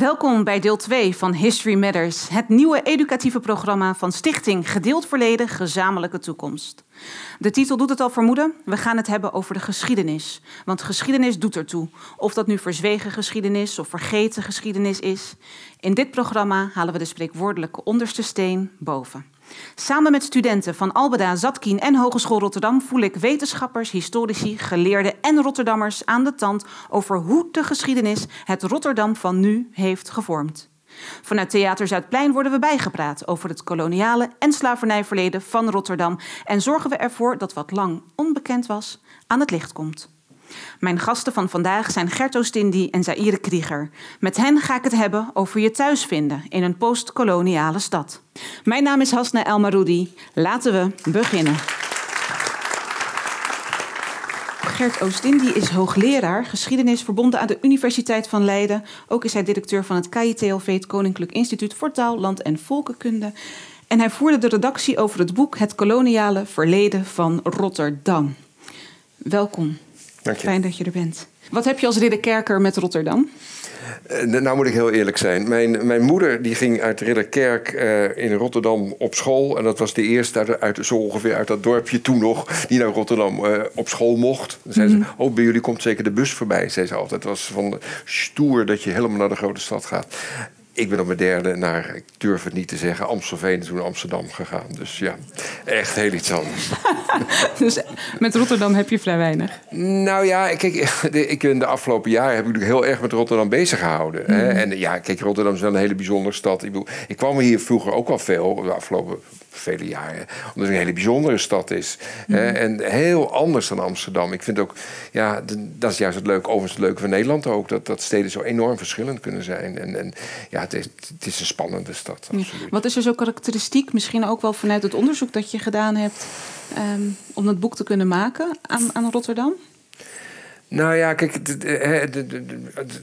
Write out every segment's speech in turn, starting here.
Welkom bij deel 2 van History Matters, het nieuwe educatieve programma van Stichting Gedeeld Verleden, Gezamenlijke Toekomst. De titel doet het al vermoeden. We gaan het hebben over de geschiedenis. Want geschiedenis doet ertoe. Of dat nu verzwegen geschiedenis of vergeten geschiedenis is. In dit programma halen we de spreekwoordelijke onderste steen boven. Samen met studenten van Albeda, Zatkien en Hogeschool Rotterdam voel ik wetenschappers, historici, geleerden en Rotterdammers aan de tand over hoe de geschiedenis het Rotterdam van nu heeft gevormd. Vanuit Theater Zuidplein worden we bijgepraat over het koloniale en slavernijverleden van Rotterdam en zorgen we ervoor dat wat lang onbekend was aan het licht komt. Mijn gasten van vandaag zijn Gert Oostindi en Zaire Krieger. Met hen ga ik het hebben over je thuisvinden in een postkoloniale stad. Mijn naam is Hasna Elmaroudi. Laten we beginnen. Gert Oostindi is hoogleraar geschiedenis verbonden aan de Universiteit van Leiden. Ook is hij directeur van het KITLV, het Koninklijk Instituut voor Taal, Land en Volkenkunde. En hij voerde de redactie over het boek Het koloniale verleden van Rotterdam. Welkom. Dank je. Fijn dat je er bent. Wat heb je als ridderkerker met Rotterdam? Uh, nou moet ik heel eerlijk zijn. Mijn, mijn moeder die ging uit Ridderkerk uh, in Rotterdam op school. En dat was de eerste uit, uit, zo ongeveer uit dat dorpje toen nog... die naar Rotterdam uh, op school mocht. Dan zei ze, oh, bij jullie komt zeker de bus voorbij, zei ze altijd. Het was van stoer dat je helemaal naar de grote stad gaat. Ik ben op mijn derde naar, ik durf het niet te zeggen, Amstelveen toen Amsterdam gegaan. Dus ja, echt heel iets anders. dus met Rotterdam heb je vrij weinig? Nou ja, kijk, ik ben de afgelopen jaren heb ik heel erg met Rotterdam bezig gehouden. Mm. Hè? En ja, kijk, Rotterdam is wel een hele bijzondere stad. Ik, bedoel, ik kwam hier vroeger ook wel veel, de afgelopen vele jaren. Omdat het een hele bijzondere stad is. Mm. Hè? En heel anders dan Amsterdam. Ik vind ook, ja, dat is juist het leuke, overigens het leuke van Nederland ook. Dat, dat steden zo enorm verschillend kunnen zijn. En, en ja, het is, het is een spannende stad. Absoluut. Wat is er zo karakteristiek, misschien ook wel vanuit het onderzoek dat je gedaan hebt, um, om het boek te kunnen maken aan, aan Rotterdam? Nou ja, kijk,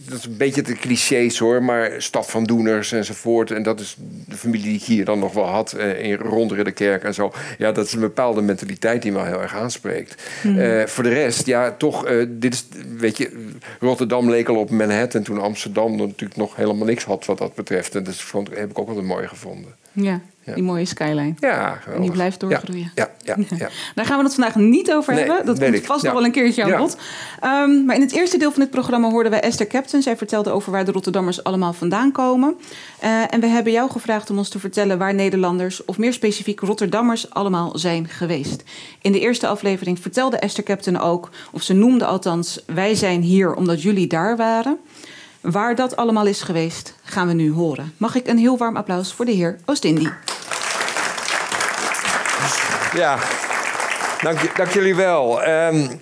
dat is een beetje de clichés hoor, maar stad van doeners enzovoort. En dat is de familie die ik hier dan nog wel had, in ronderen de kerk en zo. Ja, dat is een bepaalde mentaliteit die me heel erg aanspreekt. Mm. Uh, voor de rest, ja, toch, uh, dit is, weet je, Rotterdam leek al op Manhattan toen Amsterdam natuurlijk nog helemaal niks had wat dat betreft. En dat heb ik ook wel mooi gevonden. Ja. Ja. Die mooie skyline. Ja, geweldig. En die blijft doorgroeien. Ja, ja, ja, Daar gaan we het vandaag niet over nee, hebben. Dat komt vast nog wel een keertje aan bod. Um, maar in het eerste deel van dit programma hoorden wij Esther Captain. Zij vertelde over waar de Rotterdammers allemaal vandaan komen. Uh, en we hebben jou gevraagd om ons te vertellen waar Nederlanders, of meer specifiek Rotterdammers, allemaal zijn geweest. In de eerste aflevering vertelde Esther Captain ook, of ze noemde althans, wij zijn hier omdat jullie daar waren. Waar dat allemaal is geweest, gaan we nu horen. Mag ik een heel warm applaus voor de heer Oostindie. Ja, dank, dank jullie wel. Um,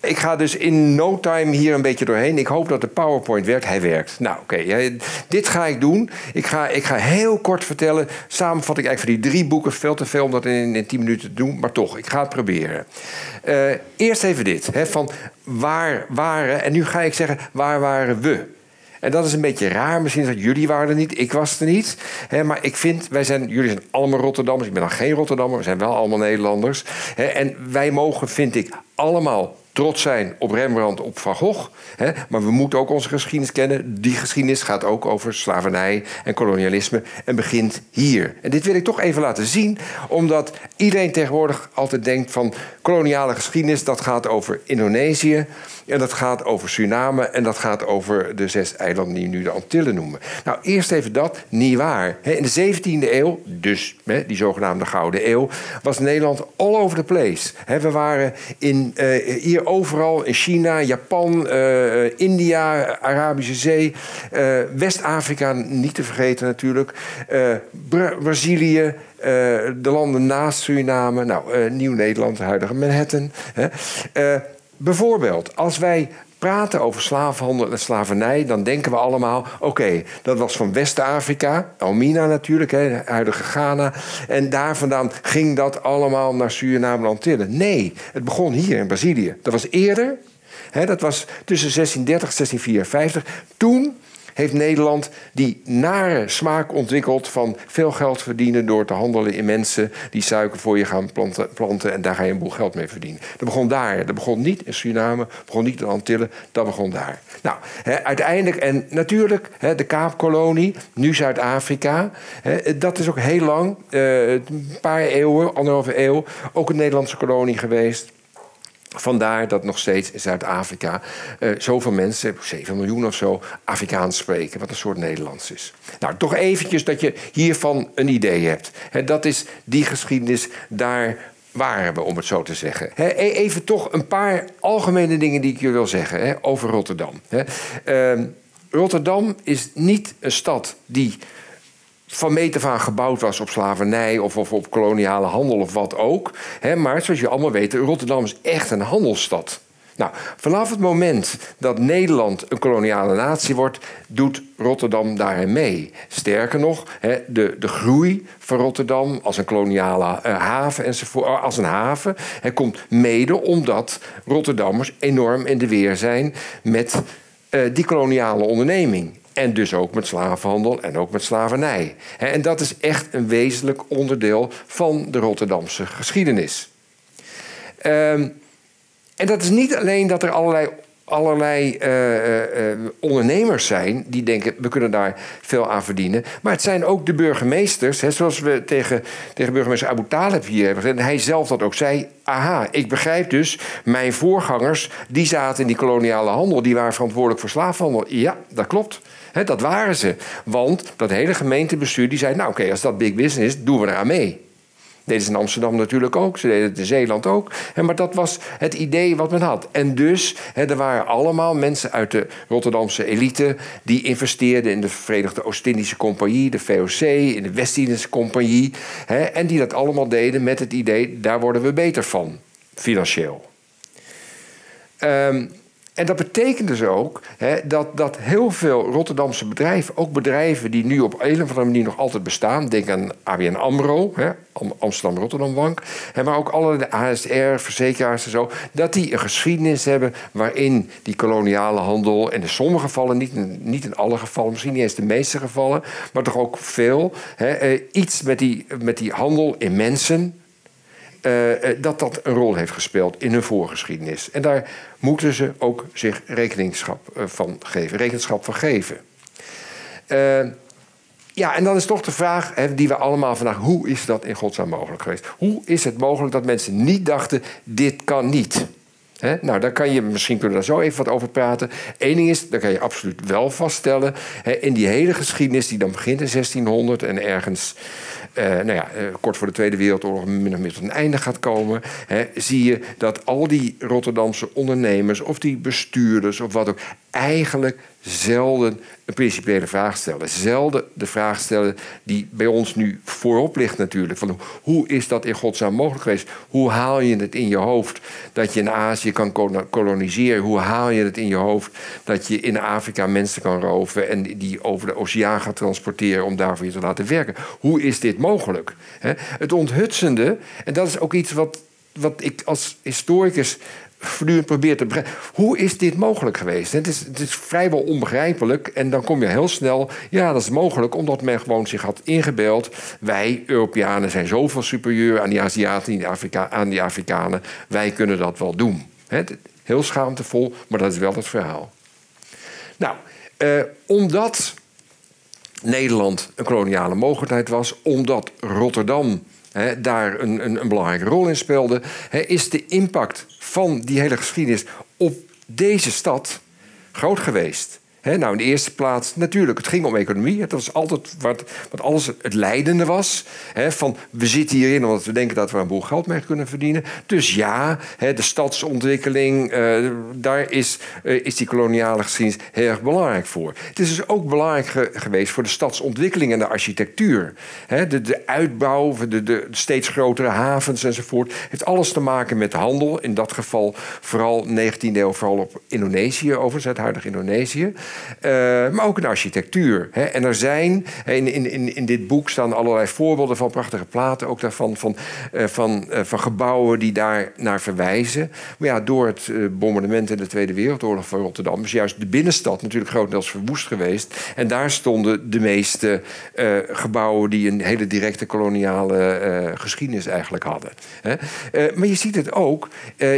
ik ga dus in no time hier een beetje doorheen. Ik hoop dat de PowerPoint werkt. Hij werkt. Nou, oké. Dit ga ik doen. Ik ga, ik ga heel kort vertellen. Samenvat ik eigenlijk voor die drie boeken. Veel te veel om dat in, in tien minuten te doen. Maar toch, ik ga het proberen. Uh, eerst even dit. Hè, van waar waren... En nu ga ik zeggen, waar waren we? En dat is een beetje raar. Misschien dat jullie waren er niet, ik was er niet. Maar ik vind, wij zijn, jullie zijn allemaal Rotterdammers. Ik ben dan geen Rotterdammer, we zijn wel allemaal Nederlanders. En wij mogen, vind ik, allemaal trots zijn op Rembrandt, op Van Gogh. Maar we moeten ook onze geschiedenis kennen. Die geschiedenis gaat ook over slavernij en kolonialisme en begint hier. En dit wil ik toch even laten zien, omdat iedereen tegenwoordig altijd denkt van koloniale geschiedenis, dat gaat over Indonesië. En dat gaat over Suriname en dat gaat over de zes eilanden die we nu de Antillen noemen. Nou, eerst even dat, niet waar. In de 17e eeuw, dus die zogenaamde Gouden Eeuw, was Nederland all over the place. We waren in, uh, hier overal, in China, Japan, uh, India, Arabische Zee, uh, West-Afrika niet te vergeten natuurlijk, Bra Brazilië, de landen naast Suriname, nou, Nieuw-Nederland, huidige Manhattan. Hè. Bijvoorbeeld, als wij praten over slavenhandel en slavernij, dan denken we allemaal: oké, dat was van West-Afrika, Almina natuurlijk, hè, huidige Ghana. En daar vandaan ging dat allemaal naar Suriname en Antillen. Nee, het begon hier in Brazilië. Dat was eerder, dat was tussen 1630 en 1654. Toen heeft Nederland die nare smaak ontwikkeld van veel geld verdienen door te handelen in mensen die suiker voor je gaan planten, planten en daar ga je een boel geld mee verdienen. Dat begon daar. Dat begon niet in Suriname, begon niet in Antillen, dat begon daar. Nou, uiteindelijk, en natuurlijk de Kaapkolonie, nu Zuid-Afrika, dat is ook heel lang, uh, een paar eeuwen, anderhalve eeuw, ook een Nederlandse kolonie geweest. Vandaar dat nog steeds in Zuid-Afrika uh, zoveel mensen, 7 miljoen of zo, Afrikaans spreken, wat een soort Nederlands is. Nou, toch eventjes dat je hiervan een idee hebt. dat is die geschiedenis, daar waren we, om het zo te zeggen. E-, even toch een paar algemene dingen die ik je wil zeggen over Rotterdam. Ehm, Rotterdam is niet een stad die van meet af gebouwd was op slavernij of, of op koloniale handel of wat ook. maar zoals je allemaal weet, Rotterdam is echt een handelsstad. Nou, vanaf het moment dat Nederland een koloniale natie wordt, doet Rotterdam daarin mee. Sterker nog, de, de groei van Rotterdam als een koloniale uh, haven enzovoort, eh, als een haven, komt mede omdat Rotterdammers enorm in de weer zijn met uh, die koloniale onderneming. En dus ook met slavenhandel en ook met slavernij. En dat is echt een wezenlijk onderdeel van de Rotterdamse geschiedenis. Ehm, en dat is niet alleen dat er allerlei allerlei uh, uh, ondernemers zijn die denken we kunnen daar veel aan verdienen. Maar het zijn ook de burgemeesters, hè, zoals we tegen, tegen burgemeester Abu Talib hier hebben gezegd. En hij zelf dat ook zei. Aha, ik begrijp dus, mijn voorgangers die zaten in die koloniale handel, die waren verantwoordelijk voor slaafhandel. Ja, dat klopt dat waren ze. Want dat hele gemeentebestuur die zei: Nou, oké, als dat big business is, doen we eraan mee. Deden ze in Amsterdam natuurlijk ook, ze deden het in Zeeland ook. maar dat was het idee wat men had. En dus, er waren allemaal mensen uit de Rotterdamse elite... die investeerden in de Verenigde Oost-Indische Compagnie, de VOC... in de West-Indische Compagnie. en die dat allemaal deden met het idee, daar worden we beter van, financieel. Um, en dat betekent dus ook hè, dat, dat heel veel Rotterdamse bedrijven, ook bedrijven die nu op een of andere manier nog altijd bestaan, denk aan ABN Amro, hè, Amsterdam Rotterdam Bank, hè, maar ook alle de ASR, verzekeraars en zo, dat die een geschiedenis hebben waarin die koloniale handel, en in sommige gevallen, niet, niet in alle gevallen, misschien niet eens de meeste gevallen, maar toch ook veel, hè, eh, iets met die, met die handel in mensen, uh, dat dat een rol heeft gespeeld in hun voorgeschiedenis. En daar moeten ze ook zich rekenschap uh, van geven. Rekenschap van geven. ja, en dan is toch de vraag hè, die we allemaal vandaag... hoe is dat in godsnaam mogelijk geweest? Hoe is het mogelijk dat mensen niet dachten... dit kan niet? nou, daar kan je, misschien kunnen daar zo even wat over praten. Eén ding is, daar kan je absoluut wel vaststellen... in die hele geschiedenis die dan begint in 1600 en ergens nou ja, uh, kort voor de Tweede Wereldoorlog min of meer tot een einde gaat komen, hè, zie je dat al die Rotterdamse ondernemers of die bestuurders of wat ook eigenlijk zelden een principiële vraag stellen. Zelden de vraag stellen die bij ons nu voorop ligt natuurlijk. Van hoe is dat in godsnaam mogelijk geweest? Hoe haal je het in je hoofd dat je in Azië kan koloniseren? Hoe haal je het in je hoofd dat je in Afrika mensen kan roven... en die over de oceaan gaat transporteren om daarvoor je te laten werken? Hoe is dit mogelijk? Het onthutsende, en dat is ook iets wat, wat ik als historicus voortdurend probeert te begrijpen. Hoe is dit mogelijk geweest? Het is, het is vrijwel onbegrijpelijk. En dan kom je heel snel. Ja, dat is mogelijk omdat men gewoon zich had ingebeeld. Wij, Europeanen, zijn zoveel superieur aan die Aziaten, aan die Afrikanen. Wij kunnen dat wel doen. heel schaamtevol, maar dat is wel het verhaal. Nou, eh, omdat Nederland een koloniale mogelijkheid was, omdat Rotterdam daar een, een, een, belangrijke rol in speelde, is de impact van die hele geschiedenis op deze stad groot geweest nou, in de eerste plaats natuurlijk, het ging om economie. Het was altijd wat, wat alles het leidende was. van we zitten hierin omdat we denken dat we een boel geld mee kunnen verdienen. Dus ja, de stadsontwikkeling, uh, daar is, uh, is die koloniale geschiedenis heel erg belangrijk voor. Het is dus ook belangrijk geweest voor de stadsontwikkeling en de architectuur. de, de uitbouw, de, de steeds grotere havens enzovoort. heeft alles te maken met handel. In dat geval vooral 19e eeuw, vooral op Indonesië, overigens, het Indonesië. Maar ook in architectuur. Hè. En er zijn, in, in, in dit boek staan allerlei voorbeelden van prachtige platen, ook daarvan van, van, van gebouwen die daar naar verwijzen. Maar ja, door het bombardement in de Tweede Wereldoorlog van Rotterdam is juist de binnenstad natuurlijk grotendeels verwoest geweest. En daar stonden de meeste gebouwen die een hele directe koloniale geschiedenis eigenlijk hadden. Hè. maar je ziet het ook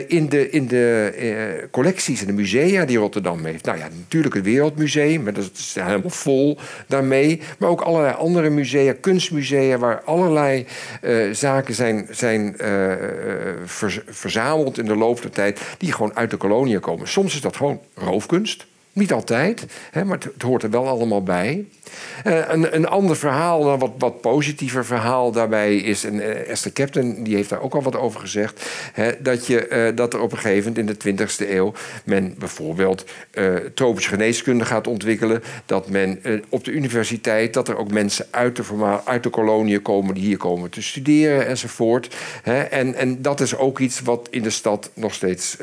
in de, in de collecties en de musea die Rotterdam heeft. Nou ja, natuurlijk het Wereldmuseum, dat is helemaal vol daarmee. Maar ook allerlei andere musea, kunstmusea, waar allerlei uh, zaken zijn, zijn uh, verzameld in de loop der tijd, die gewoon uit de koloniën komen. Soms is dat gewoon roofkunst. Niet altijd, hè, maar het, hoort er wel allemaal bij. Uh, een, een ander verhaal, een wat, wat positiever verhaal daarbij is... en uh, Esther Captain die heeft daar ook al wat over gezegd... Hè, dat, je, uh, dat er op een gegeven moment in de 20e eeuw... men bijvoorbeeld tropische geneeskunde gaat ontwikkelen... dat men op de universiteit... dat er ook mensen uit de, uit de koloniën komen... die hier komen te studeren enzovoort. Hè, en, en dat is ook iets wat in de stad nog steeds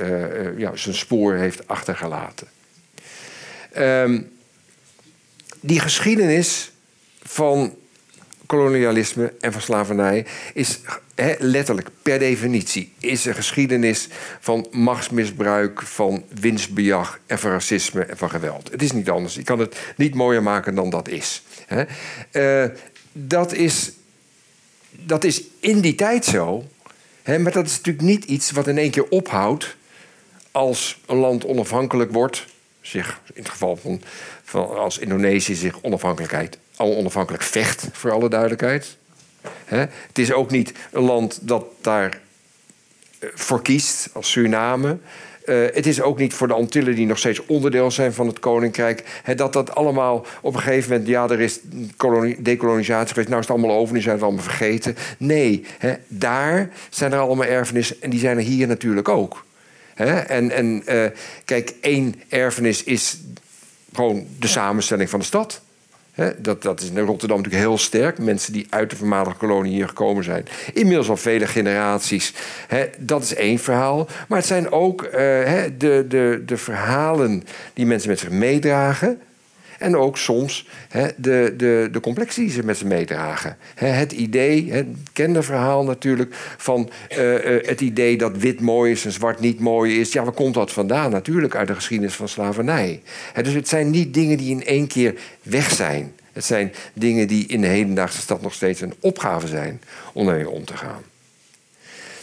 ja, zijn spoor heeft achtergelaten. Um, die geschiedenis van kolonialisme en van slavernij is letterlijk per definitie is een geschiedenis van machtsmisbruik, van winstbejag en van racisme en van geweld. Het is niet anders. Ik kan het niet mooier maken dan dat is. Uh, dat is. Dat is in die tijd zo, maar dat is natuurlijk niet iets wat in één keer ophoudt als een land onafhankelijk wordt zich, in het geval van, van als Indonesië zich onafhankelijkheid, al onafhankelijk vecht, voor alle duidelijkheid. Het is ook niet een land dat daar eh, voor kiest, als Suriname. Uh, het is ook niet voor de Antillen, die nog steeds onderdeel zijn van het koninkrijk, dat dat allemaal op een gegeven moment, ja, er is decolonisatie geweest, nou is het allemaal over, nu zijn het allemaal vergeten. Nee, daar zijn er allemaal erfenissen en die zijn er hier natuurlijk ook. En, en uh, kijk, één erfenis is gewoon de samenstelling van de stad. dat, dat is in Rotterdam natuurlijk heel sterk. Mensen die uit de voormalige kolonie hier gekomen zijn. Inmiddels al vele generaties. dat is één verhaal. Maar het zijn ook uh, de, de, de verhalen die mensen met zich meedragen. En ook soms de, de, de complexie die ze met ze meedragen. het idee, het kende verhaal natuurlijk, van eh, eh, het idee dat wit mooi is en zwart niet mooi is. Ja, waar komt dat vandaan? Natuurlijk uit de geschiedenis van slavernij. dus het zijn niet dingen die in één keer weg zijn. Het zijn dingen die in de hedendaagse stad nog steeds een opgave zijn om daarmee om te gaan.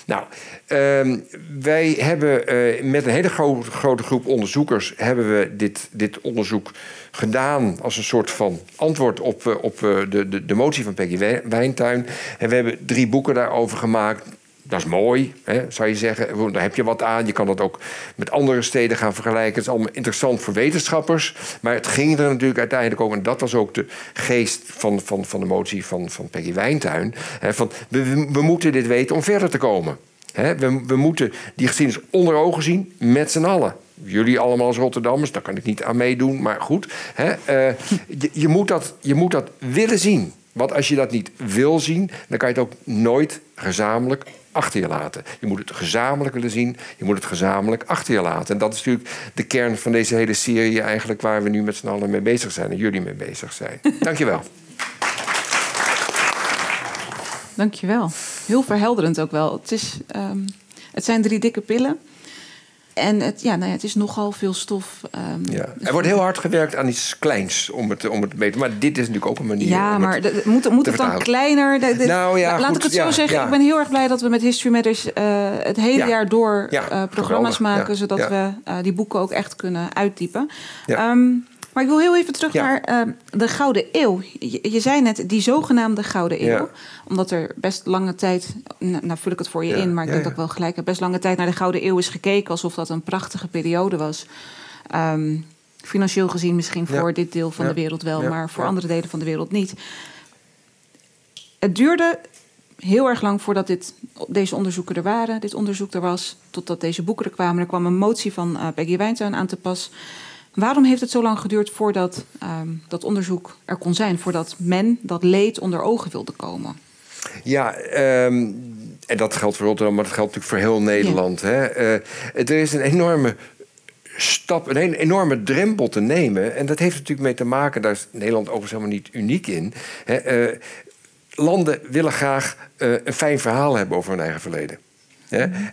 Nou, uh, wij hebben uh, met een hele grote, groep onderzoekers hebben we dit, dit onderzoek gedaan als een soort van antwoord op, uh, op uh, de, de, de, motie van Peggy Wijntuin. En we hebben drie boeken daarover gemaakt. Dat is mooi, hè, zou je zeggen. Daar heb je wat aan. Je kan dat ook met andere steden gaan vergelijken. Het is allemaal interessant voor wetenschappers. Maar het ging er natuurlijk uiteindelijk ook... en dat was ook de geest van, van, van de motie van, van Peggy Wijntuin... Hè, van, we, we moeten dit weten om verder te komen. Hè, we, we moeten die geschiedenis onder ogen zien met z'n allen jullie allemaal als Rotterdammers, daar kan ik niet aan meedoen, maar goed. Hè, uh, je, je, moet dat, je moet dat willen zien. Want als je dat niet wil zien, dan kan je het ook nooit gezamenlijk achter je laten. Je moet het gezamenlijk willen zien, je moet het gezamenlijk achter je laten. En dat is natuurlijk de kern van deze hele serie eigenlijk waar we nu met z'n allen mee bezig zijn en jullie mee bezig zijn. Dankjewel. Dankjewel. Heel verhelderend ook wel. Het, is, um, het zijn drie dikke pillen. En het, ja, nou ja, het is nogal veel stof. Um, ja. Er wordt heel hard gewerkt aan iets kleins om het, om het te meten. Maar dit is natuurlijk ook een manier. Ja, maar het, moet, moet het dan kleiner? De, nou, ja, laat ik het zo zeggen. Ik ben heel erg blij dat we met History Matters uh, het hele jaar door uh, programma's maken. Zodat we uh, die boeken ook echt kunnen uittypen. Um, maar ik wil heel even terug naar ehm, de Gouden Eeuw. Je, zei net die zogenaamde Gouden Eeuw. Omdat er best lange tijd, nou vul ik het voor je in, maar ik denk dat ik wel gelijk heb, best lange tijd naar de Gouden Eeuw is gekeken alsof dat een prachtige periode was. Um, financieel gezien misschien voor dit deel van de wereld wel, maar voor andere delen van de wereld niet. Het duurde heel erg lang voordat dit, deze onderzoeken er waren, dit onderzoek er was, totdat deze boeken er kwamen. Er kwam een motie van uh, Peggy Wijntuin aan te pas. Waarom heeft het zo lang geduurd voordat um, dat onderzoek er kon zijn, voordat men dat leed onder ogen wilde komen? Ja, um, en dat geldt voor Rotterdam, maar dat geldt natuurlijk voor heel Nederland. Ja. Hè? Uh, er is een enorme stap, een enorme drempel te nemen. En dat heeft natuurlijk mee te maken, daar is Nederland overigens helemaal niet uniek in. Hè, eh, landen willen graag eh, een fijn verhaal hebben over hun eigen verleden.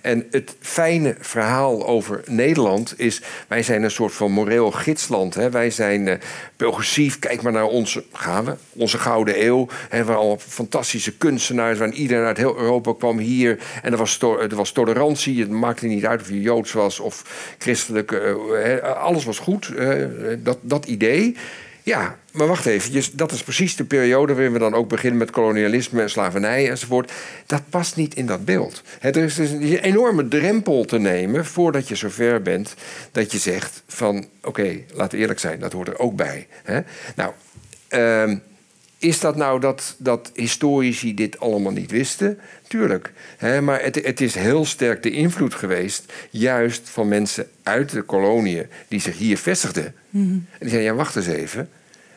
En het fijne verhaal over Nederland is... wij zijn een soort van moreel gidsland. Hè? Wij zijn uh, progressief. Kijk maar naar onze, gaan we, onze Gouden Eeuw. Hè, waar al fantastische kunstenaars... waar iedereen uit heel Europa kwam hier. En er was, er was tolerantie. Het maakte niet uit of je Joods was of christelijk. Uh, alles was goed. dat, dat idee... Ja, maar wacht even, dat is precies de periode waarin we dan ook beginnen met kolonialisme en slavernij enzovoort. Dat past niet in dat beeld. er is dus een enorme drempel te nemen voordat je zover bent dat je zegt van oké, laten we eerlijk zijn, dat hoort er ook bij. Nou, ehm, is dat nou dat, dat historici dit allemaal niet wisten? Tuurlijk. maar het, het, is heel sterk de invloed geweest, juist van mensen uit de koloniën die zich hier vestigden. Mhm. En die zeiden: ja, wacht eens even.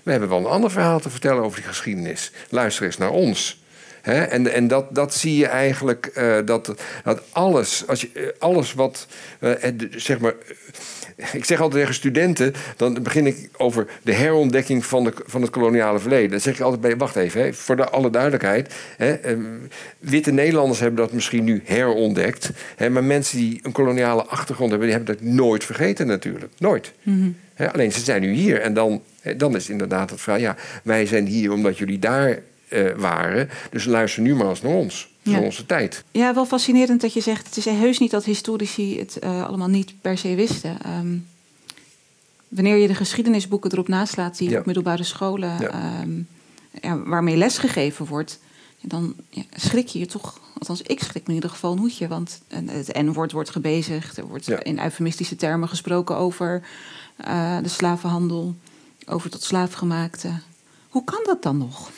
We hebben wel een ander verhaal te vertellen over die geschiedenis. Luister eens naar ons. en en dat, dat zie je eigenlijk, uh, dat, dat alles, als je, eh, alles wat, uh, zeg maar, ik zeg altijd tegen studenten, dan begin ik over de herontdekking van, de, van het koloniale verleden. Dan zeg ik altijd bij, wacht even, hè, voor de, alle duidelijkheid. Hè, eh, witte Nederlanders hebben dat misschien nu herontdekt. Hè, maar mensen die een koloniale achtergrond hebben, die hebben dat nooit vergeten natuurlijk. Nooit. Mhm. hè, alleen ze zijn nu hier. En dan, dan is inderdaad het vraag, ja, wij zijn hier omdat jullie daar uh, waren. Dus luister nu maar eens naar ons van onze tijd. Ja, wel fascinerend dat je zegt... het is heus niet dat historici het uh, allemaal niet per se wisten. Um, wanneer je de geschiedenisboeken erop naslaat... die ja. op middelbare scholen ja. Um, ja, waarmee lesgegeven wordt... dan schrik je je toch... althans ik schrik me in ieder geval een hoedje... want het N-woord wordt gebezigd. Er wordt in eufemistische termen gesproken over uh, de slavenhandel... over tot slaafgemaakte. Hoe kan dat dan nog?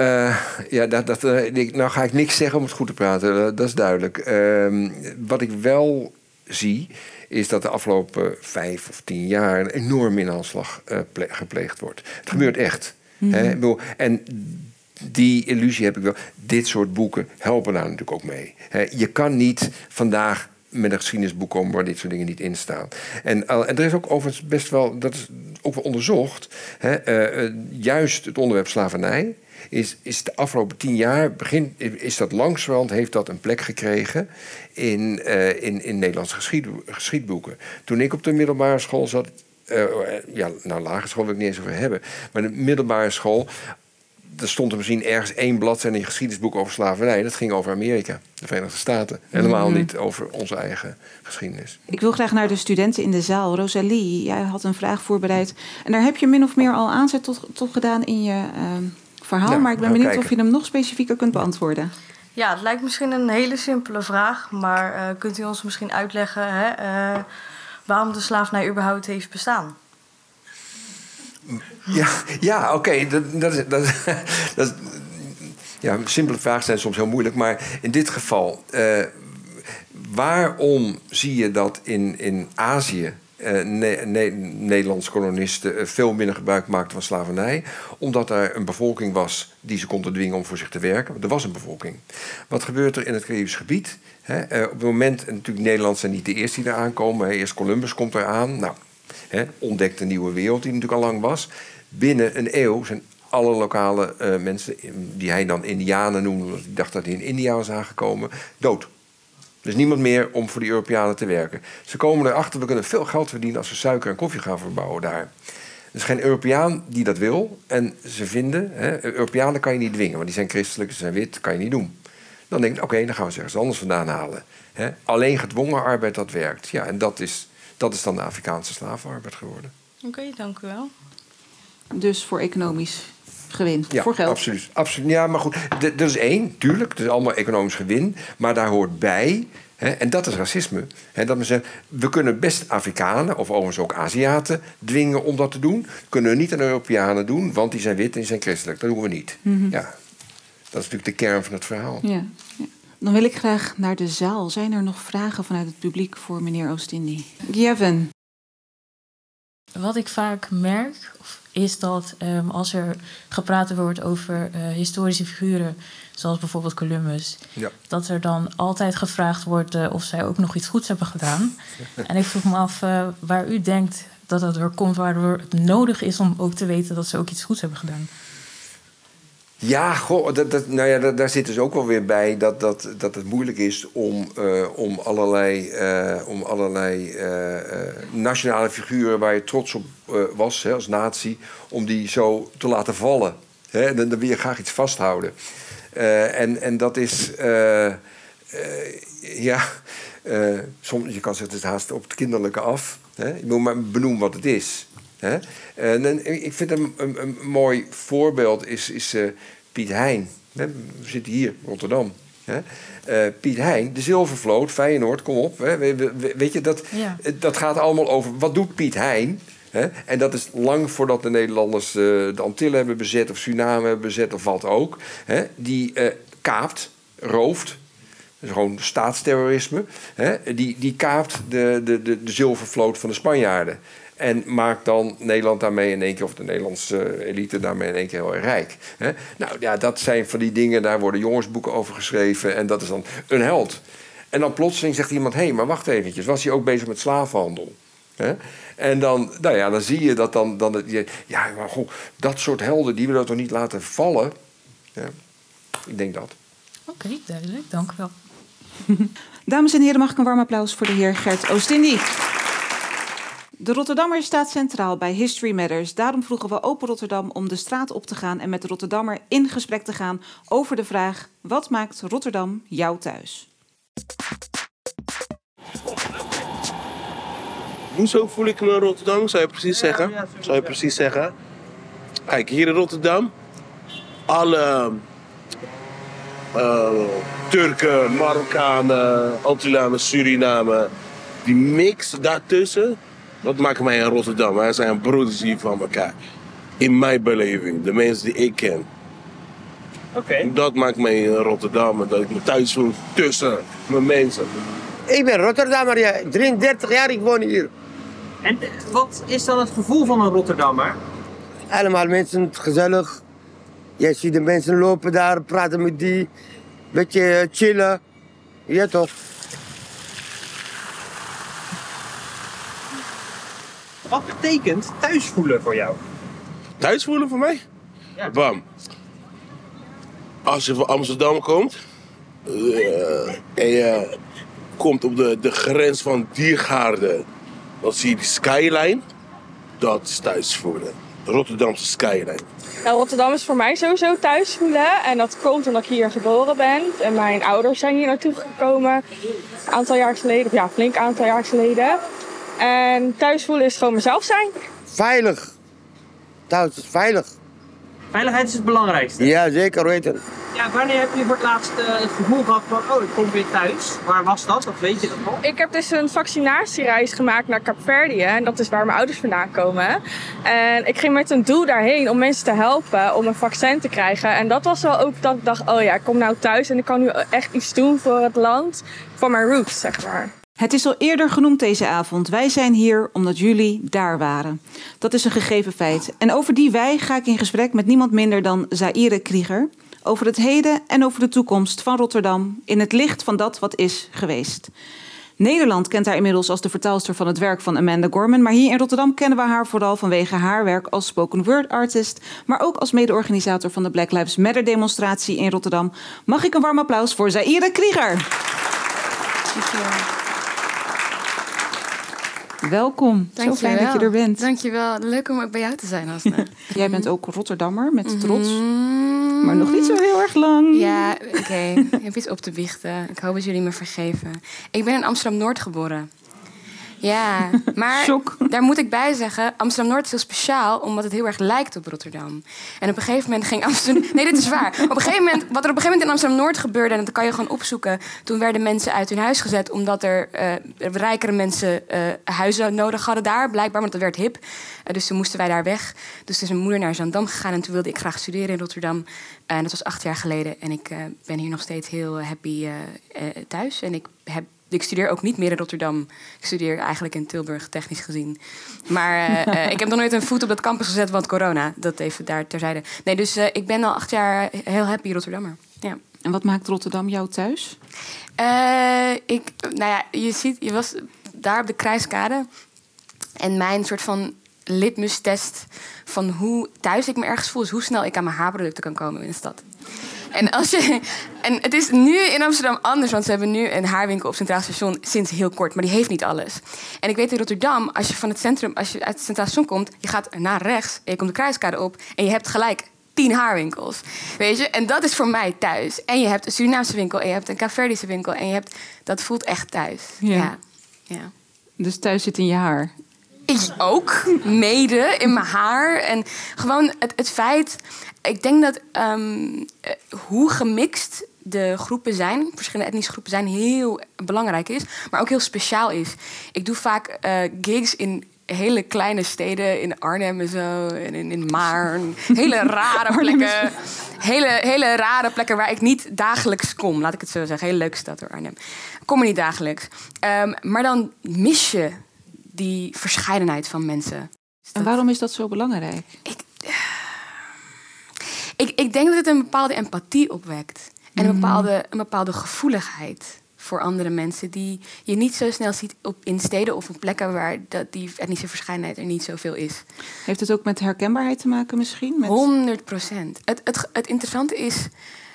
Uh, ja, dat, dat, uh, nou ga ik niks zeggen om het goed te praten, uh, dat is duidelijk. Ehm, wat ik wel zie, is dat de afgelopen vijf of tien jaar een enorme inhaalslag gepleegd wordt. Het gebeurt echt. Mm -hmm. hè? En die illusie heb ik wel. Dit soort boeken helpen daar natuurlijk ook mee. je kan niet vandaag met een geschiedenisboek komen waar dit soort dingen niet in staan. En, en er is ook overigens best wel, dat is ook wel onderzocht, hè, juist het onderwerp slavernij is, is de afgelopen tien jaar begin, is dat langzamerhand heeft dat een plek gekregen in, uh, in, in Nederlandse geschied, geschiedboeken. Toen ik op de middelbare school zat, uh, ja, nou, lagere school wil ik niet eens over hebben, maar de middelbare school, er stond er misschien ergens één bladzijde in een geschiedenisboek over slavernij. Dat ging over Amerika, de Verenigde Staten. Helemaal mhm. niet over onze eigen geschiedenis. Ik wil graag naar de studenten in de zaal. Rosalie, jij had een vraag voorbereid. En daar heb je min of meer al aanzet tot, tot gedaan in je uh, verhaal. maar ik ben benieuwd of je hem nog specifieker kunt beantwoorden. Ja, het lijkt misschien een hele simpele vraag. Maar uh, kunt u ons misschien uitleggen hè, uh, waarom de slavernij überhaupt heeft bestaan? Ja, ja oké. Dat, dat, dat, dat, ja, simpele vragen zijn soms heel moeilijk. Maar in dit geval, uh, waarom zie je dat in, in Azië ne Nederlandse kolonisten veel minder gebruik maakten van slavernij. Omdat er een bevolking was die ze konden dwingen om voor zich te werken. Er was een bevolking. Wat gebeurt er in het Caribisch gebied? Uh, op het moment, en natuurlijk Nederland zijn niet de eerste die daar aankomen. Eerst Columbus komt eraan. Nou, ontdekt een nieuwe wereld die natuurlijk al lang was. Binnen een eeuw zijn alle lokale mensen, die hij dan Indianen noemde, omdat hij dacht dat hij in India was aangekomen, dood. Dus niemand meer om voor die Europeanen te werken. Ze komen erachter, we kunnen veel geld verdienen als we suiker en koffie gaan verbouwen daar. Er is geen Europeaan die dat wil. En ze vinden, hè, Europeanen kan je niet dwingen, want die zijn christelijk, ze zijn wit, kan je niet doen. Dan denk ik, oké, dan gaan we ze ergens anders vandaan halen. Hè. Alleen gedwongen arbeid, dat werkt. Ja, en dat is, dat is dan de Afrikaanse slavenarbeid geworden. Oké, dank u wel. Dus voor economisch gewin, ja, voor geld. Absoluut, absoluut. Ja, maar goed, dat is één, tuurlijk. Het is allemaal economisch gewin. Maar daar hoort bij, hè, en dat is racisme. Hè, dat we kunnen best Afrikanen, of overigens ook Aziaten, dwingen om dat te doen. Kunnen we niet aan Europeanen doen, want die zijn wit en die zijn christelijk. Dat doen we niet. Mhm. Ja, dat is natuurlijk de kern van het verhaal. Ja, ja. Dan wil ik graag naar de zaal. Zijn er nog vragen vanuit het publiek voor meneer Oostindi? Gavin. Wat ik vaak merk, is dat um, als er gepraat wordt over uh, historische figuren, zoals bijvoorbeeld Columbus, ja. dat er dan altijd gevraagd wordt uh, of zij ook nog iets goeds hebben gedaan. en ik vroeg me af uh, waar u denkt dat dat er komt, waardoor het nodig is om ook te weten dat ze ook iets goeds hebben gedaan. Ja, dat, dat, nou ja, daar zit dus ook wel weer bij dat, dat, dat het moeilijk is om, uh, om allerlei, uh, om allerlei uh, nationale figuren waar je trots op was hè, als natie, om die zo te laten vallen. Hè? Dan, wil je graag iets vasthouden. en, en dat is, ja, soms, je kan zeggen, het haast op het kinderlijke af. Hè? Moet maar benoemen wat het is. Hè? En, ik vind een, een, een, mooi voorbeeld is, is uh, Piet Hein. We zitten hier, Rotterdam. Hè? Uh, Piet Hein, de Zilvervloot, Feyenoord, kom op. Hè? weet je, dat, ja. dat gaat allemaal over... Wat doet Piet Hein? Hè? En dat is lang voordat de Nederlanders uh, de Antillen hebben bezet... of Suriname hebben bezet of wat ook. Hè? Die kaapt, rooft... Dat is gewoon staatsterrorisme. Hè? Die, die kaapt de, de, de, de zilvervloot van de Spanjaarden. En maakt dan Nederland daarmee in één keer, of de Nederlandse elite daarmee in één keer heel erg rijk. Hè? Nou ja, dat zijn van die dingen, daar worden jongensboeken over geschreven. En dat is dan een held. En dan plotseling zegt iemand: hé, hey, maar wacht eventjes, was hij ook bezig met slavenhandel? Hè? En dan, nou ja, dan zie je dat dan. dan het, ja, maar goh, dat soort helden, die willen we toch niet laten vallen? Ja, ik denk dat. Oké, duidelijk, dank u wel. Dames en heren, mag ik een warm applaus voor de heer Gert Oostindie? De Rotterdammer staat centraal bij History Matters. Daarom vroegen we Open Rotterdam om de straat op te gaan en met de Rotterdammer in gesprek te gaan over de vraag: wat maakt Rotterdam jouw thuis? Hoezo voel ik me in Rotterdam? Zou je precies zeggen? Zou je precies zeggen? Kijk, hier in Rotterdam, alle uh, Turken, Marokkanen, Antillianen, Suriname, die mix daartussen dat maakt mij in Rotterdam. Wij zijn broeders hier van elkaar. In mijn beleving, de mensen die ik ken. Oké. Dat maakt mij in Rotterdam dat ik me thuis voel tussen mijn mensen. Ik ben Rotterdammer, ja. 33 jaar, ik woon hier. En wat is dan het gevoel van een Rotterdammer? Allemaal mensen, gezellig. Je ziet de mensen lopen daar, praten met die. Beetje chillen. Ja toch? Wat betekent thuis voelen voor jou? Thuis voelen voor mij? Ja. Bam. Als je van Amsterdam komt uh, en je komt op de, de grens van Diergaarden, dan zie je die skyline. Dat is thuis voelen. De Rotterdamse skyline. Nou, Rotterdam is voor mij sowieso thuis voelen. En dat komt omdat ik hier geboren ben. En mijn ouders zijn hier naartoe gekomen. Een aantal jaar geleden, of ja, flink aantal jaar geleden. En thuis voelen is gewoon mezelf zijn. Veilig. Thuis is veilig. Veiligheid is het belangrijkste. Ja, zeker weten. Ja, wanneer heb je voor het laatst uh, het gevoel gehad van, oh, ik kom weer thuis? Waar was dat? Of weet je dat nog? Ik heb dus een vaccinatiereis gemaakt naar Kaapverdië. En dat is waar mijn ouders vandaan komen. En ik ging met een doel daarheen om mensen te helpen om een vaccin te krijgen. En dat was wel ook dat ik dacht, oh ja, ik kom nou thuis en ik kan nu echt iets doen voor het land. Voor mijn roots, zeg maar. Het is al eerder genoemd deze avond. Wij zijn hier omdat jullie daar waren. Dat is een gegeven feit. En over die wij ga ik in gesprek met niemand minder dan Zaire Krieger. Over het heden en over de toekomst van Rotterdam in het licht van dat wat is geweest. Nederland kent haar inmiddels als de vertaalster van het werk van Amanda Gorman. Maar hier in Rotterdam kennen we haar vooral vanwege haar werk als spoken word artist. Maar ook als mede-organisator van de Black Lives Matter demonstratie in Rotterdam. Mag ik een warm applaus voor Zaire Krieger? Dankjewel. Welkom. Dank Zo fijn dat je er bent. Dankjewel. Leuk om ook bij jou te zijn. Jij bent ook Rotterdammer met trots. Mhm. Maar nog niet zo heel erg lang. Ja, oké. ik heb iets op te biechten. Ik hoop dat jullie me vergeven. Ik ben in Amsterdam-Noord geboren. Ja, maar daar moet ik bij zeggen, Amsterdam-Noord is heel speciaal omdat het heel erg lijkt op Rotterdam. En op een gegeven moment ging Amsterdam... Nee, dit is waar. Op een gegeven moment, wat er op een gegeven moment in Amsterdam-Noord gebeurde, en dat kan je gewoon opzoeken, toen werden mensen uit hun huis gezet omdat er uh, rijkere mensen uh, huizen nodig hadden daar, blijkbaar, want dat werd hip. Uh, dus toen moesten wij daar weg. Dus toen is mijn moeder naar Zandam gegaan en toen wilde ik graag studeren in Rotterdam. En dat was acht jaar geleden en ik ben hier nog steeds heel happy thuis. En ik heb ik studeer ook niet meer in Rotterdam. Ik studeer eigenlijk in Tilburg, technisch gezien. Maar uh, ik heb nog nooit een voet op dat campus gezet, want corona. Dat even daar terzijde. Nee, dus uh, ik ben al acht jaar heel happy Rotterdammer. Ja. En wat maakt Rotterdam jou thuis? ik, nou ja, je ziet, je was daar op de Kruiskade. En mijn soort van litmus-test van hoe thuis ik me ergens voel... is hoe snel ik aan mijn haarproducten kan komen in de stad. En, als je, en het is nu in Amsterdam anders, want ze hebben nu een haarwinkel op Centraal Station sinds heel kort, maar die heeft niet alles. En ik weet in Rotterdam, als je van het centrum, als je uit het Centraal Station komt, je gaat naar rechts en je komt de kruiskade op en je hebt gelijk tien haarwinkels. Weet je? En dat is voor mij thuis. En je hebt een Surinaamse winkel en je hebt een Caverdische winkel en je hebt, dat voelt echt thuis. Ja. ja. Dus thuis zit in je haar. Ik ook, mede in mijn haar. En gewoon het, het feit ik denk dat um, hoe gemixt de groepen zijn, verschillende etnische groepen zijn, heel belangrijk is, maar ook heel speciaal is. Ik doe vaak uh, gigs in hele kleine steden, in Arnhem en zo, en in, in Maarn. Hele rare plekken. Hele, hele rare plekken waar ik niet dagelijks kom, laat ik het zo zeggen. Hele leuke stad door Arnhem. kom er niet dagelijks. Um, maar dan mis je die verscheidenheid van mensen. En waarom is dat zo belangrijk? Ik, ik, ik denk dat het een bepaalde empathie opwekt. En een mhm. bepaalde, een bepaalde gevoeligheid voor andere mensen die je niet zo snel ziet op, in steden of op plekken waar dat, die etnische verscheidenheid er niet zoveel is. Heeft het ook met herkenbaarheid te maken misschien? Met... 100 procent. Het, het, het interessante is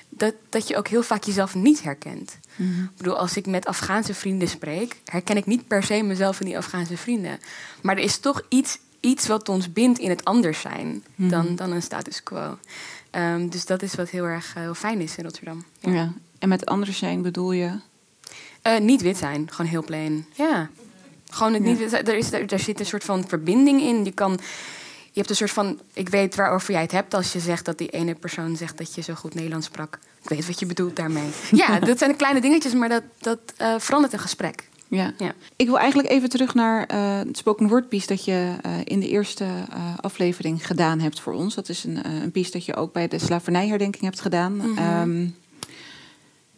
dat, dat je ook heel vaak jezelf niet herkent. Mhm. Ik bedoel, als ik met Afghaanse vrienden spreek, herken ik niet per se mezelf in die Afghaanse vrienden. Maar er is toch iets, iets wat ons bindt in het anders zijn mhm. dan, dan een status quo. Ehm, dus dat is wat heel erg uh, heel fijn is in Rotterdam. Ja. En met anders zijn bedoel je? Uh, niet wit zijn, gewoon heel plain. Ja. Gewoon het niet wit Er, is, er, zit een soort van verbinding in. Je kan. Je hebt een soort van. Ik weet waarover jij het hebt als je zegt dat die ene persoon zegt dat je zo goed Nederlands sprak. Ik weet wat je bedoelt daarmee. Ja, dat zijn de kleine dingetjes, maar dat, dat uh, verandert een gesprek. Ja. ja. Ik wil eigenlijk even terug naar uh, het spoken word piece dat je uh, in de eerste uh, aflevering gedaan hebt voor ons. Dat is een, een piece dat je ook bij de slavernijherdenking hebt gedaan. Mm -hmm. um,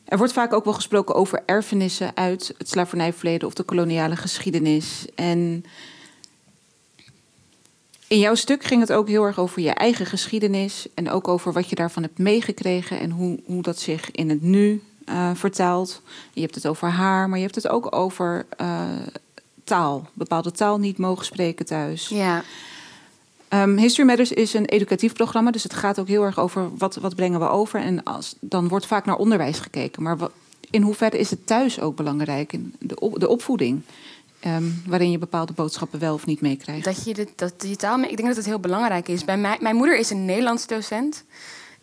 er wordt vaak ook wel gesproken over erfenissen uit het slavernijverleden of de koloniale geschiedenis. En in jouw stuk ging het ook heel erg over je eigen geschiedenis en ook over wat je daarvan hebt meegekregen en hoe, hoe dat zich in het nu uh, vertaald. Je hebt het over haar, maar je hebt het ook over uh, taal. Bepaalde taal niet mogen spreken thuis. Ja. Um, History Matters is een educatief programma, dus het gaat ook heel erg over wat, wat brengen we over. En als, dan wordt vaak naar onderwijs gekeken. Maar wat, in hoeverre is het thuis ook belangrijk, in de, op, de opvoeding? Um, waarin je bepaalde boodschappen wel of niet meekrijgt. Dat je, de, dat je taal, ik denk dat het heel belangrijk is. Bij mij, mijn moeder is een Nederlands docent.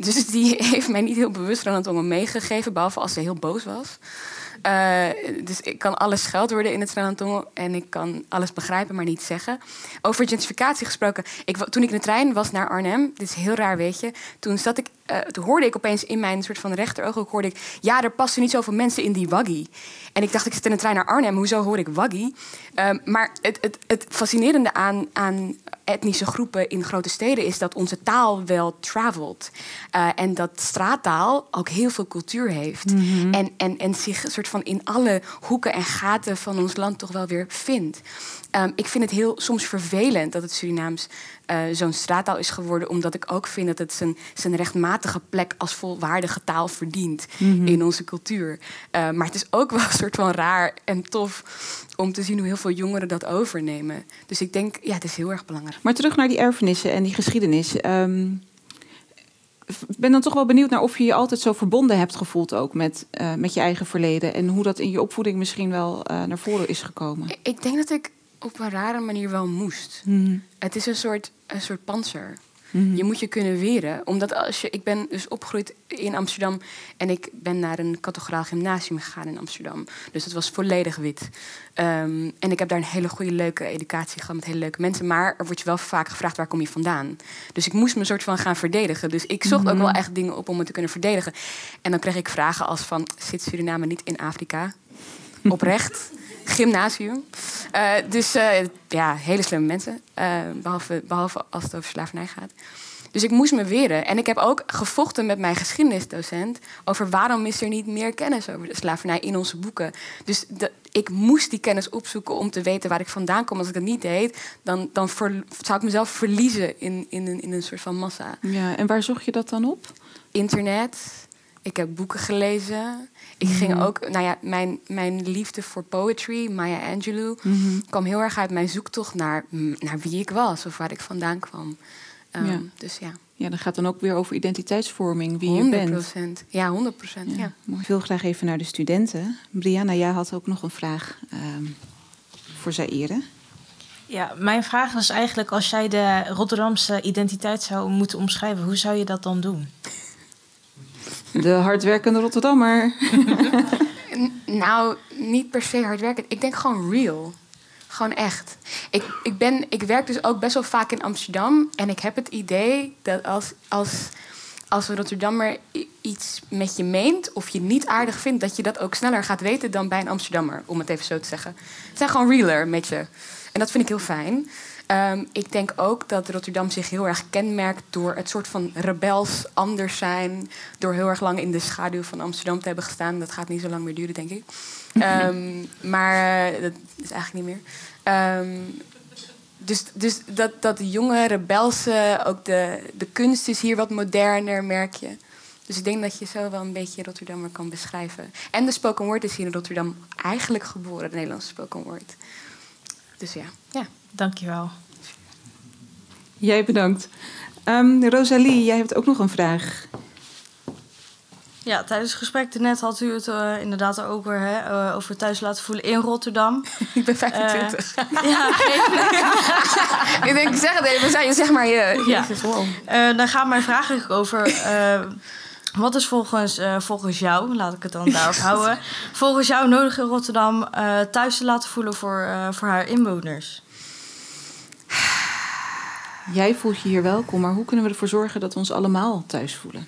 Dus die heeft mij niet heel bewust aan het ongen meegegeven, behalve als ze heel boos was. Uh, dus ik kan alles worden in het Sranantongo en ik kan alles begrijpen, maar niet zeggen. Over gentrificatie gesproken. Ik, toen ik in de trein was naar Arnhem, dit is heel raar, weet je. Toen, zat ik, uh, toen hoorde ik opeens in mijn soort van rechteroog, hoorde ik... ja, er passen niet zoveel mensen in die waggie. En ik dacht, ik zit in de trein naar Arnhem, hoezo hoor ik waggie? Um, maar het, het, het fascinerende aan, aan etnische groepen in grote steden is dat onze taal wel travelt. Uh, en dat straattaal ook heel veel cultuur heeft. Mhm. en, en, en zich een soort van in alle hoeken en gaten van ons land toch wel weer vindt. Um, ik vind het heel soms vervelend dat het Surinaams uh, zo'n straattaal is geworden, omdat ik ook vind dat het zijn, zijn rechtmatige plek als volwaardige taal verdient mhm. in onze cultuur. Uh, maar het is ook wel een soort van raar en tof om te zien hoe heel veel jongeren dat overnemen. Dus ik denk, ja, het is heel erg belangrijk. Maar terug naar die erfenissen en die geschiedenis. Um, ik ben dan toch wel benieuwd naar of je je altijd zo verbonden hebt gevoeld ook met, uh, met je eigen verleden. En hoe dat in je opvoeding misschien wel uh, naar voren is gekomen. Ik denk dat ik op een rare manier wel moest. Hmm. Het is een soort, een soort panzer. Mhm. Je moet je kunnen weren. Omdat als je, ik ben dus opgegroeid in Amsterdam en ik ben naar een categoraal gymnasium gegaan in Amsterdam. Dus dat was volledig wit. Um, en ik heb daar een hele goede, leuke educatie gehad met hele leuke mensen. Maar er wordt je wel vaak gevraagd waar kom je vandaan. Dus ik moest me een soort van gaan verdedigen. Dus ik zocht ook mhm. wel echt dingen op om me te kunnen verdedigen. En dan kreeg ik vragen als van, zit Suriname niet in Afrika? Oprecht gymnasium. Uh, dus uh, ja, hele slimme mensen. Uh, behalve, behalve als het over slavernij gaat. Dus ik moest me weren. En ik heb ook gevochten met mijn geschiedenisdocent over waarom is er niet meer kennis over de slavernij in onze boeken. Dus de, ik moest die kennis opzoeken om te weten waar ik vandaan kom. Als ik dat niet deed, dan, dan zou ik mezelf verliezen in, in, in, in een soort van massa. Ja, en waar zocht je dat dan op? Internet. Ik heb boeken gelezen. Ik ging mhm. ook, nou ja, mijn, mijn liefde voor poetry, Maya Angelou, mm kwam heel erg uit mijn zoektocht naar, naar wie ik was of waar ik vandaan kwam. Um, ja. Dus ja. Ja, dan gaat dan ook weer over identiteitsvorming, wie je bent. Ja, 100 procent. Ja. ja. Ik wil graag even naar de studenten. Brianna, jij had ook nog een vraag um, voor Zaire. Ja, mijn vraag was eigenlijk: als jij de Rotterdamse identiteit zou moeten omschrijven, hoe zou je dat dan doen? De hardwerkende Rotterdammer. nou, niet per se hardwerkend. Ik denk gewoon real. Gewoon echt. Ik, ik, ben, ik werk dus ook best wel vaak in Amsterdam. En ik heb het idee dat als, als, als een Rotterdammer iets met je meent... of je niet aardig vindt, dat je dat ook sneller gaat weten... dan bij een Amsterdammer, om het even zo te zeggen. Ze zijn gewoon realer met je. En dat vind ik heel fijn. Ehm, ik denk ook dat Rotterdam zich heel erg kenmerkt door het soort van rebels anders zijn. Door heel erg lang in de schaduw van Amsterdam te hebben gestaan. Dat gaat niet zo lang meer duren, denk ik. Ehm, maar uh, dat is eigenlijk niet meer. Ehm, dus dus dat, dat jonge rebelse, ook de, de kunst is hier wat moderner, merk je. Dus ik denk dat je zo wel een beetje Rotterdammer kan beschrijven. En de spoken word is hier in Rotterdam eigenlijk geboren, de Nederlandse spoken word. Dus ja. ja. Dankjewel. Jij bedankt. Um, Rosalie, jij hebt ook nog een vraag. Ja, tijdens het gesprek net had u het uh, inderdaad over, hè, uh, over thuis laten voelen in Rotterdam. ik ben 25. Uh, eh, ja, ik denk, zeg het even, zeg maar je. Ja. Uh, dan gaat mijn vraag eigenlijk over. wat is volgens, volgens jou, laat ik het dan daarop houden, volgens jou nodig in Rotterdam thuis te laten voelen voor, voor haar inwoners? Jij voelt je hier welkom, maar hoe kunnen we ervoor zorgen dat we ons allemaal thuis voelen?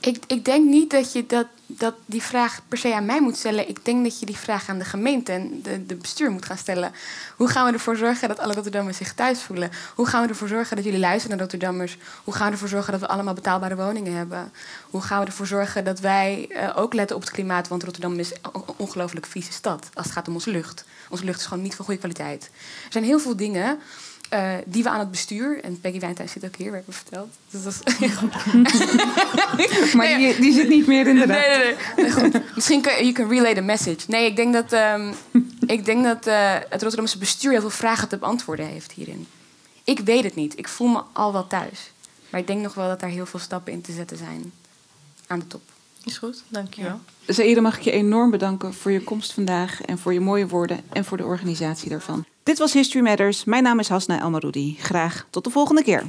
Ik, ik denk niet dat je dat, dat die vraag per se aan mij moet stellen. Ik denk dat je die vraag aan de gemeente en de, de bestuur moet gaan stellen. Hoe gaan we ervoor zorgen dat alle Rotterdammers zich thuis voelen? Hoe gaan we ervoor zorgen dat jullie luisteren naar Rotterdammers? Hoe gaan we ervoor zorgen dat we allemaal betaalbare woningen hebben? Hoe gaan we ervoor zorgen dat wij uh, ook letten op het klimaat? Want Rotterdam is een ongelooflijk vieze stad als het gaat om onze lucht. Onze lucht is gewoon niet van goede kwaliteit. Er zijn heel veel dingen uh, die we aan het bestuur, en Peggy Wijnthuis zit ook hier, werd me verteld. Dus dat is maar die, die, zit niet meer in de Nee, nee, nee. Goed. Misschien kun je kan relay the message. Nee, ik denk dat, um, ik denk dat uh, het Rotterdamse bestuur heel veel vragen te beantwoorden heeft hierin. Ik weet het niet. Ik voel me al wel thuis. Maar ik denk nog wel dat daar heel veel stappen in te zetten zijn aan de top. Is goed, dankjewel. Ja. Zaire, mag ik je enorm bedanken voor je komst vandaag en voor je mooie woorden en voor de organisatie daarvan. Dit was History Matters. Mijn naam is Hasna Elmaroudi. Graag tot de volgende keer.